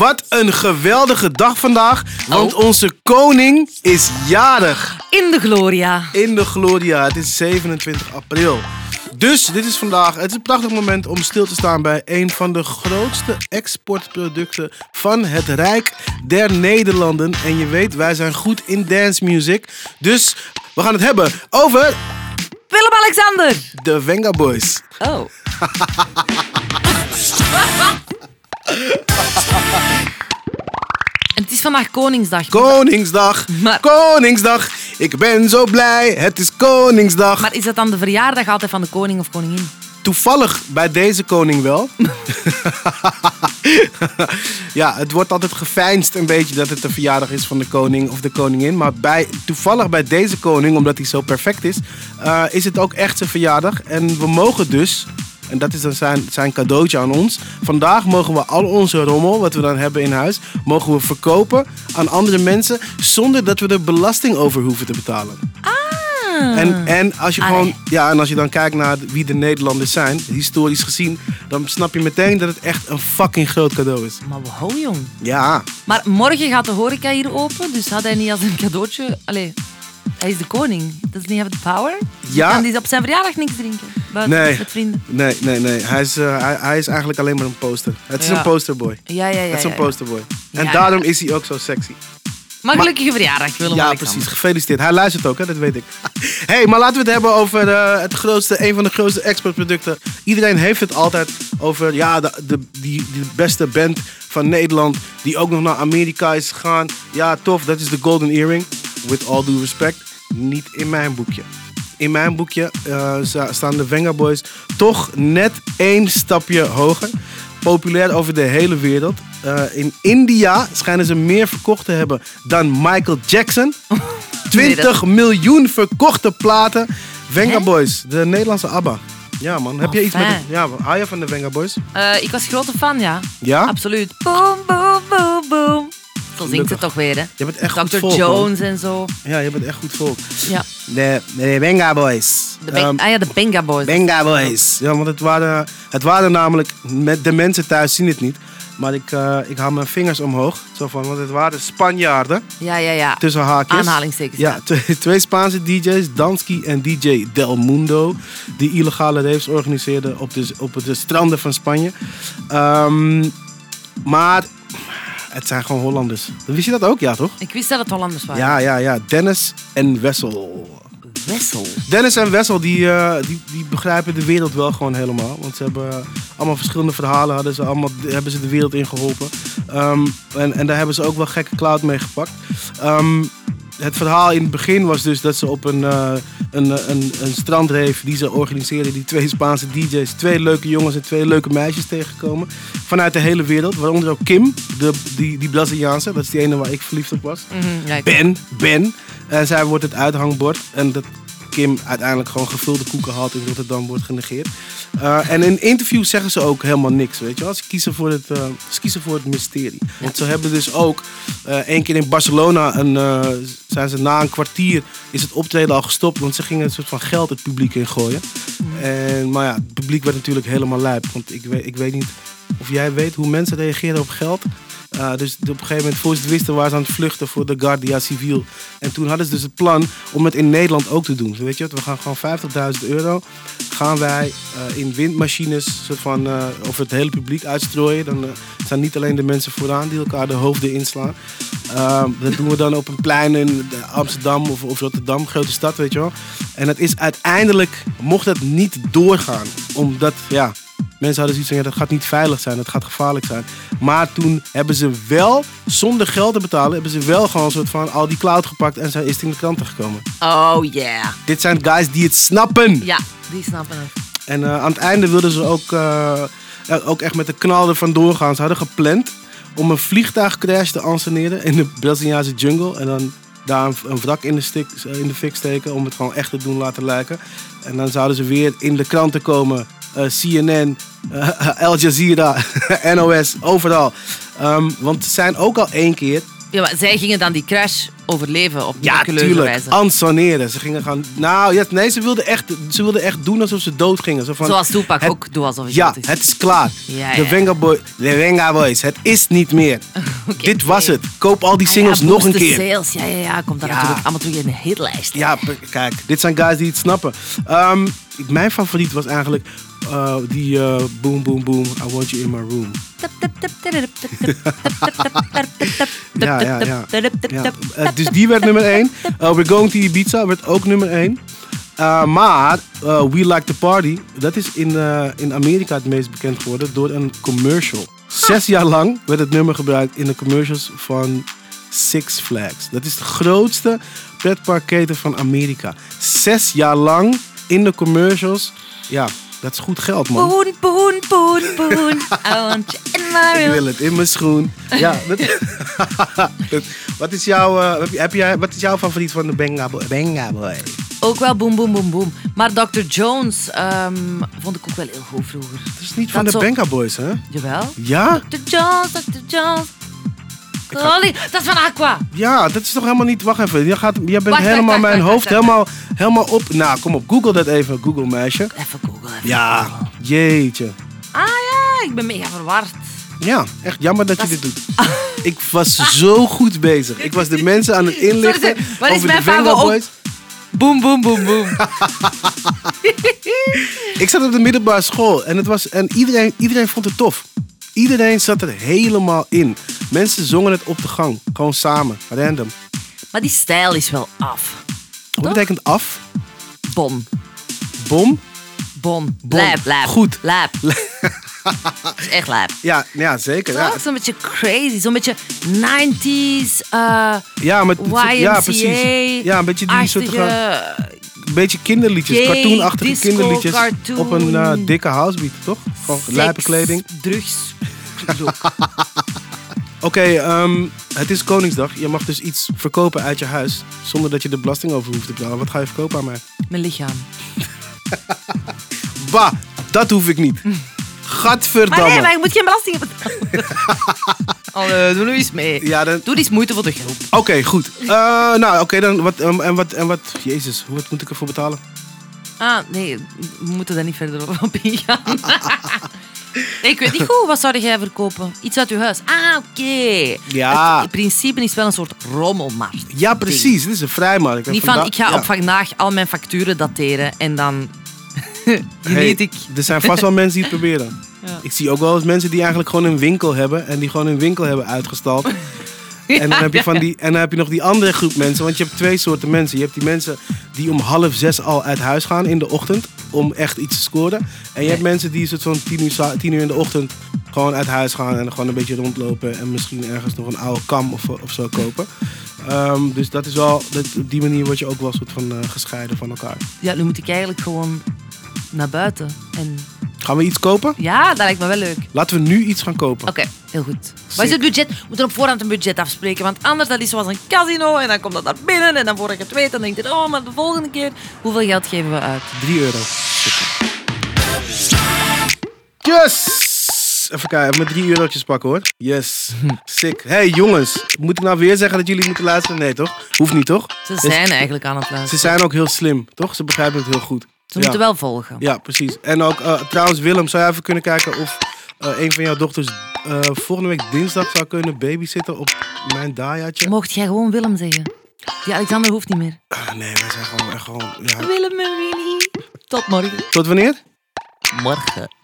Wat een geweldige dag vandaag, want Oh. onze koning is jarig. In de Gloria. In de Gloria, het is 27 april. Dus dit is vandaag, het is een prachtig moment om stil te staan bij een van de grootste exportproducten van het Rijk der Nederlanden. En je weet, wij zijn goed in dance music. Dus we gaan het hebben over Willem-Alexander. de Venga Boys. Oh. en het is vandaag Koningsdag. Koningsdag, Maar- Koningsdag. Ik ben zo blij, het is Koningsdag. Maar is dat dan de verjaardag altijd van de koning of koningin? Toevallig bij deze koning wel. ja, het wordt altijd geveinsd een beetje dat het de verjaardag is van de koning of de koningin. Maar bij, toevallig bij deze koning, omdat hij zo perfect is, eh, is het ook echt zijn verjaardag. En we mogen dus, en dat is dan zijn, zijn cadeautje aan ons. Vandaag mogen we al onze rommel, wat we dan hebben in huis, mogen we verkopen aan andere mensen zonder dat we er belasting over hoeven te betalen. En, en, als je Allee. gewoon, ja, en als je dan kijkt naar wie de Nederlanders zijn, historisch gezien, dan snap je meteen dat het echt een fucking groot cadeau is. Maar wow, jong. Ja, Maar morgen gaat de horeca hier open, dus had hij niet als een cadeautje... Allee, hij is de koning. Does he have the power? Ja. Kan hij op zijn verjaardag niks drinken? Nee. met vrienden? nee, nee, nee. Hij is, eh, hij, hij is eigenlijk alleen maar een poster. Het is Ja. een posterboy. Ja, ja, ja. Het is een ja, ja. posterboy. En Ja, daarom ja. is hij ook zo sexy. Maar gelukkige verjaardag, Ja, Willem-Alexander. precies. Gefeliciteerd. Hij luistert ook, hè? dat weet ik. hey, maar laten we het hebben over eh, het grootste, een van de grootste exportproducten. Iedereen heeft het altijd over ja, de, de, die, die beste band van Nederland. Die ook nog naar Amerika is gegaan. Ja, tof. Dat is de Golden Earring. With all due respect. Niet in mijn boekje. In mijn boekje eh, sta- staan de Venga Boys toch net één stapje hoger. Populair over de hele wereld. Eh, in India schijnen ze meer verkocht te hebben dan Michael Jackson. 20 miljoen verkochte platen. Venga? Boys, de Nederlandse ABBA. Ja man, heb Oh, je iets met... fijn. Ja, hou je van de Venga Boys? Eh, ik was grote fan, ja. Ja? Absoluut. Boom, boom, boom, boom. Zo zingt het toch weer, hè? Je bent echt goed Dr. volk. man. Jones en zo. Ja, je bent echt goed volk. Ja. De, de Venga Boys. De Ben- Ehm, ah ja, de Benga Boys. Benga Boys. Ja, want het waren, het waren namelijk, met de mensen thuis zien het niet. Maar ik, eh, ik hou mijn vingers omhoog. Zo van, want het waren Spanjaarden, Ja, ja, ja. tussen haakjes. Aanhalingstekens. Ja, twee, twee Spaanse DJ's, Dansky en DJ Del Mundo. Die illegale raves organiseerden op de, op de stranden van Spanje. Ehm, maar het zijn gewoon Hollanders. Wist je dat ook? Ja, toch? Ik wist dat het Hollanders waren. Ja, ja, ja. Dennis en Wessel. Wessel. Dennis en Wessel die, eh, die, die begrijpen de wereld wel gewoon helemaal. Want ze hebben allemaal verschillende verhalen, hadden ze allemaal, hebben ze de wereld in geholpen. Ehm, en, en daar hebben ze ook wel gekke cloud mee gepakt. Ehm, het verhaal in het begin was dus dat ze op een, eh een, een, een strandreef die ze organiseerden, die twee Spaanse DJ's, twee leuke jongens en twee leuke meisjes tegenkomen. Vanuit de hele wereld, waaronder ook Kim, de, die, die Braziliaanse, dat is die ene waar ik verliefd op was. Mhm, ja, Ben, Ben. En zij wordt het uithangbord. En dat Kim uiteindelijk gewoon gevulde koeken haalt in Rotterdam wordt genegeerd. Eh, en in interviews zeggen ze ook helemaal niks, weet je wel. Ze kiezen voor het, eh, ze kiezen voor het mysterie. Want ze hebben dus ook eh één keer in Barcelona, een, zijn ze na een kwartier, is het optreden al gestopt. Want ze gingen een soort van geld het publiek in gooien. En, maar ja, het publiek werd natuurlijk helemaal lijp. Want ik weet, ik weet niet of jij weet hoe mensen reageren op geld. Uh, dus op een gegeven moment, voor ze het wisten, waren ze aan het vluchten voor de Guardia Civil. En toen hadden ze dus het plan om het in Nederland ook te doen. Weet je wat, we gaan gewoon 50.000 euro, gaan wij uh, in windmachines, soort van, uh, over het hele publiek uitstrooien. Dan staan niet alleen de mensen vooraan die elkaar de hoofden inslaan. Uh, dat doen we dan op een plein in Amsterdam of, of Rotterdam, grote stad, weet je wel. En het is uiteindelijk, mocht het niet doorgaan, omdat, ja, Mensen hadden zoiets van, ja, dat gaat niet veilig zijn, dat gaat gevaarlijk zijn. Maar toen hebben ze wel, zonder geld te betalen, hebben ze wel gewoon een soort van al die cloud gepakt en zijn is het in de kranten gekomen. Oh yeah. Dit zijn guys die het snappen. Ja, die snappen het. En uh, aan het einde wilden ze ook, uh, ook echt met de knal er vandoor gaan. Ze hadden gepland om een vliegtuigcrash te anseneren in de Braziliaanse jungle. En dan daar een, een wrak in de, stik, in de fik steken om het gewoon echt te doen laten lijken. En dan zouden ze weer in de kranten komen. Uh, CNN, uh, Al Jazeera, NOS, overal. Um, want ze zijn ook al één keer Ja, maar zij gingen dan die crash overleven op Ja, miraculeuze wijze. Ansoneren. Ze gingen gaan... Nou, ja, nee, ze wilden, echt, ze wilden echt doen alsof ze dood gingen. Zo van, Zoals het- ook doet alsof hij Ja, dood is. het is klaar. Ja, de, ja. Venga Boy, de Venga Boys. Het is niet meer. Dit was het. Koop al die Ah singles ja, nog een keer. Sales. Ja, ja, ja. Komt dan Ja. natuurlijk allemaal terug in de hitlijst. Ja, kijk. Dit zijn guys die het snappen. Ehm, mijn favoriet was eigenlijk eh, die eh, Boom Boom Boom, I Want You In My Room. Ja, ja, ja. Ja, eh, dus die werd nummer 1. We're Going to Ibiza werd ook nummer 1. maar eh, We Like to Party, dat is in, eh, in Amerika het meest bekend geworden door een commercial. Zes jaar lang werd het nummer gebruikt in de commercials van Six Flags. Dat is de grootste pretparkketen van Amerika. Zes jaar lang in de commercials. Ja, dat is goed geld, man. Boon, boon, boon, boon. I want you in my Ik wil het in mijn schoen. Ja, dat, wat, is jouw, eh, heb, jij, wat is jouw favoriet van de Benga Boy? Benga Boy. Ook wel boom, boom, boom, boom. Maar Dr. Jones ehm, vond ik ook wel heel goed vroeger. Dat is niet van de zo- Benga Boys, hè? Jawel. Ja? Dr. Jones, Dr. Jones. Golly, dat is van Aqua. Ja, dat is toch helemaal niet... Wacht even, je, gaat, je bent Wacht, helemaal wacht, mijn wacht, hoofd helemaal, helemaal op... Nou, kom op, google dat even, Google meisje. Even googlen. even Ja, jeetje. Ah ja, ik ben mega verward. Ja, echt jammer dat, Dat je dit doet. Ik was zo goed bezig. Ik was de mensen aan het inlichten Sorry, wat is over mijn favoriet? Boom, boom, boom, boom. Ik zat op de middelbare school en, het was, en iedereen, iedereen vond het tof. Iedereen zat er helemaal in. Mensen zongen het op de gang. Gewoon samen. Random. maar die stijl is wel af. Wat Toch? betekent af? Bom? Bon. Bon. Lijp, lijp. Goed. Lijp. Dat is echt lijp. Ja, ja zeker. Ja? Zo'n beetje crazy. Zo'n beetje 90s. eh ja, maar, YMCA. ja precies. Ja, een beetje die soort een beetje kinderliedjes. Cartoonachtige kinderliedjes. cartoon. Op een eh, dikke housebeat, toch? Gewoon lijpe kleding. drugs. Oké, ehm, het is Koningsdag. Je mag dus iets verkopen uit je huis. Zonder dat je er belasting over hoeft te betalen. Wat ga je verkopen aan mij? Mijn lichaam. Bah, dat hoef ik niet. Gadverdamme. Maar nee, maar je moet geen belasting betalen. Allee, doe nu eens mee. Ja, dan... Doe eens moeite voor de groep. Oké, goed. Eh, nou, oké, dan wat, ehm, en wat, en wat, jezus, wat moet ik ervoor betalen? Ah, nee, we moeten daar niet verder op ingaan. nee, ik weet niet goed, wat zou jij verkopen? Iets uit je huis. Ah, oké. Ja. Het- In principe is het wel een soort rommelmarkt. Ja, precies. Dit is een vrijmarkt. Niet van, ik ga ja. op vandaag al mijn facturen dateren en dan Hey, geniet ik. Er zijn vast wel mensen die het proberen. Ja. Ik zie ook wel eens mensen die eigenlijk gewoon een winkel hebben. En die gewoon hun winkel hebben uitgestald. En dan, heb je van die, en dan heb je nog die andere groep mensen. Want je hebt twee soorten mensen. Je hebt die mensen die om half zes al uit huis gaan in de ochtend. Om echt iets te scoren. En je hebt mensen die soort van tien uur, tien uur in de ochtend gewoon uit huis gaan. En gewoon een beetje rondlopen. En misschien ergens nog een oude kam of, of zo kopen. Ehm, dus dat is wel, dat, op die manier word je ook wel soort van eh, gescheiden van elkaar. Ja, nu moet ik eigenlijk gewoon naar buiten. En Gaan we iets kopen? ja, dat lijkt me wel leuk. Laten we nu iets gaan kopen. Oké, heel goed. Wat is het budget? We moeten op voorhand een budget afspreken. Want anders dat is zoals een casino. En dan komt dat naar binnen. En dan voor ik het weet, dan denk je... Oh, maar de volgende keer... Hoeveel geld geven we uit? 3 euro. Yes! Even kijken, even mijn 3 eurotjes pakken hoor. Yes. Sick. Hey jongens, moet ik nou weer zeggen dat jullie moeten luisteren? Nee toch? Hoeft niet toch? Ze Dus- zijn eigenlijk aan het Ze luisteren. zijn ook heel slim, toch? Ze begrijpen het heel goed. Ze ja. moeten wel volgen. Ja, precies. En ook eh, trouwens Willem, zou jij even kunnen kijken of eh, een van jouw dochters eh, volgende week dinsdag zou kunnen babysitten op mijn Dajaatje? Mocht jij gewoon Willem zeggen? Die Alexander hoeft niet meer. Ah, nee, wij zijn gewoon echt gewoon... Ja. Willem en Willy. Tot morgen. Tot wanneer? Morgen.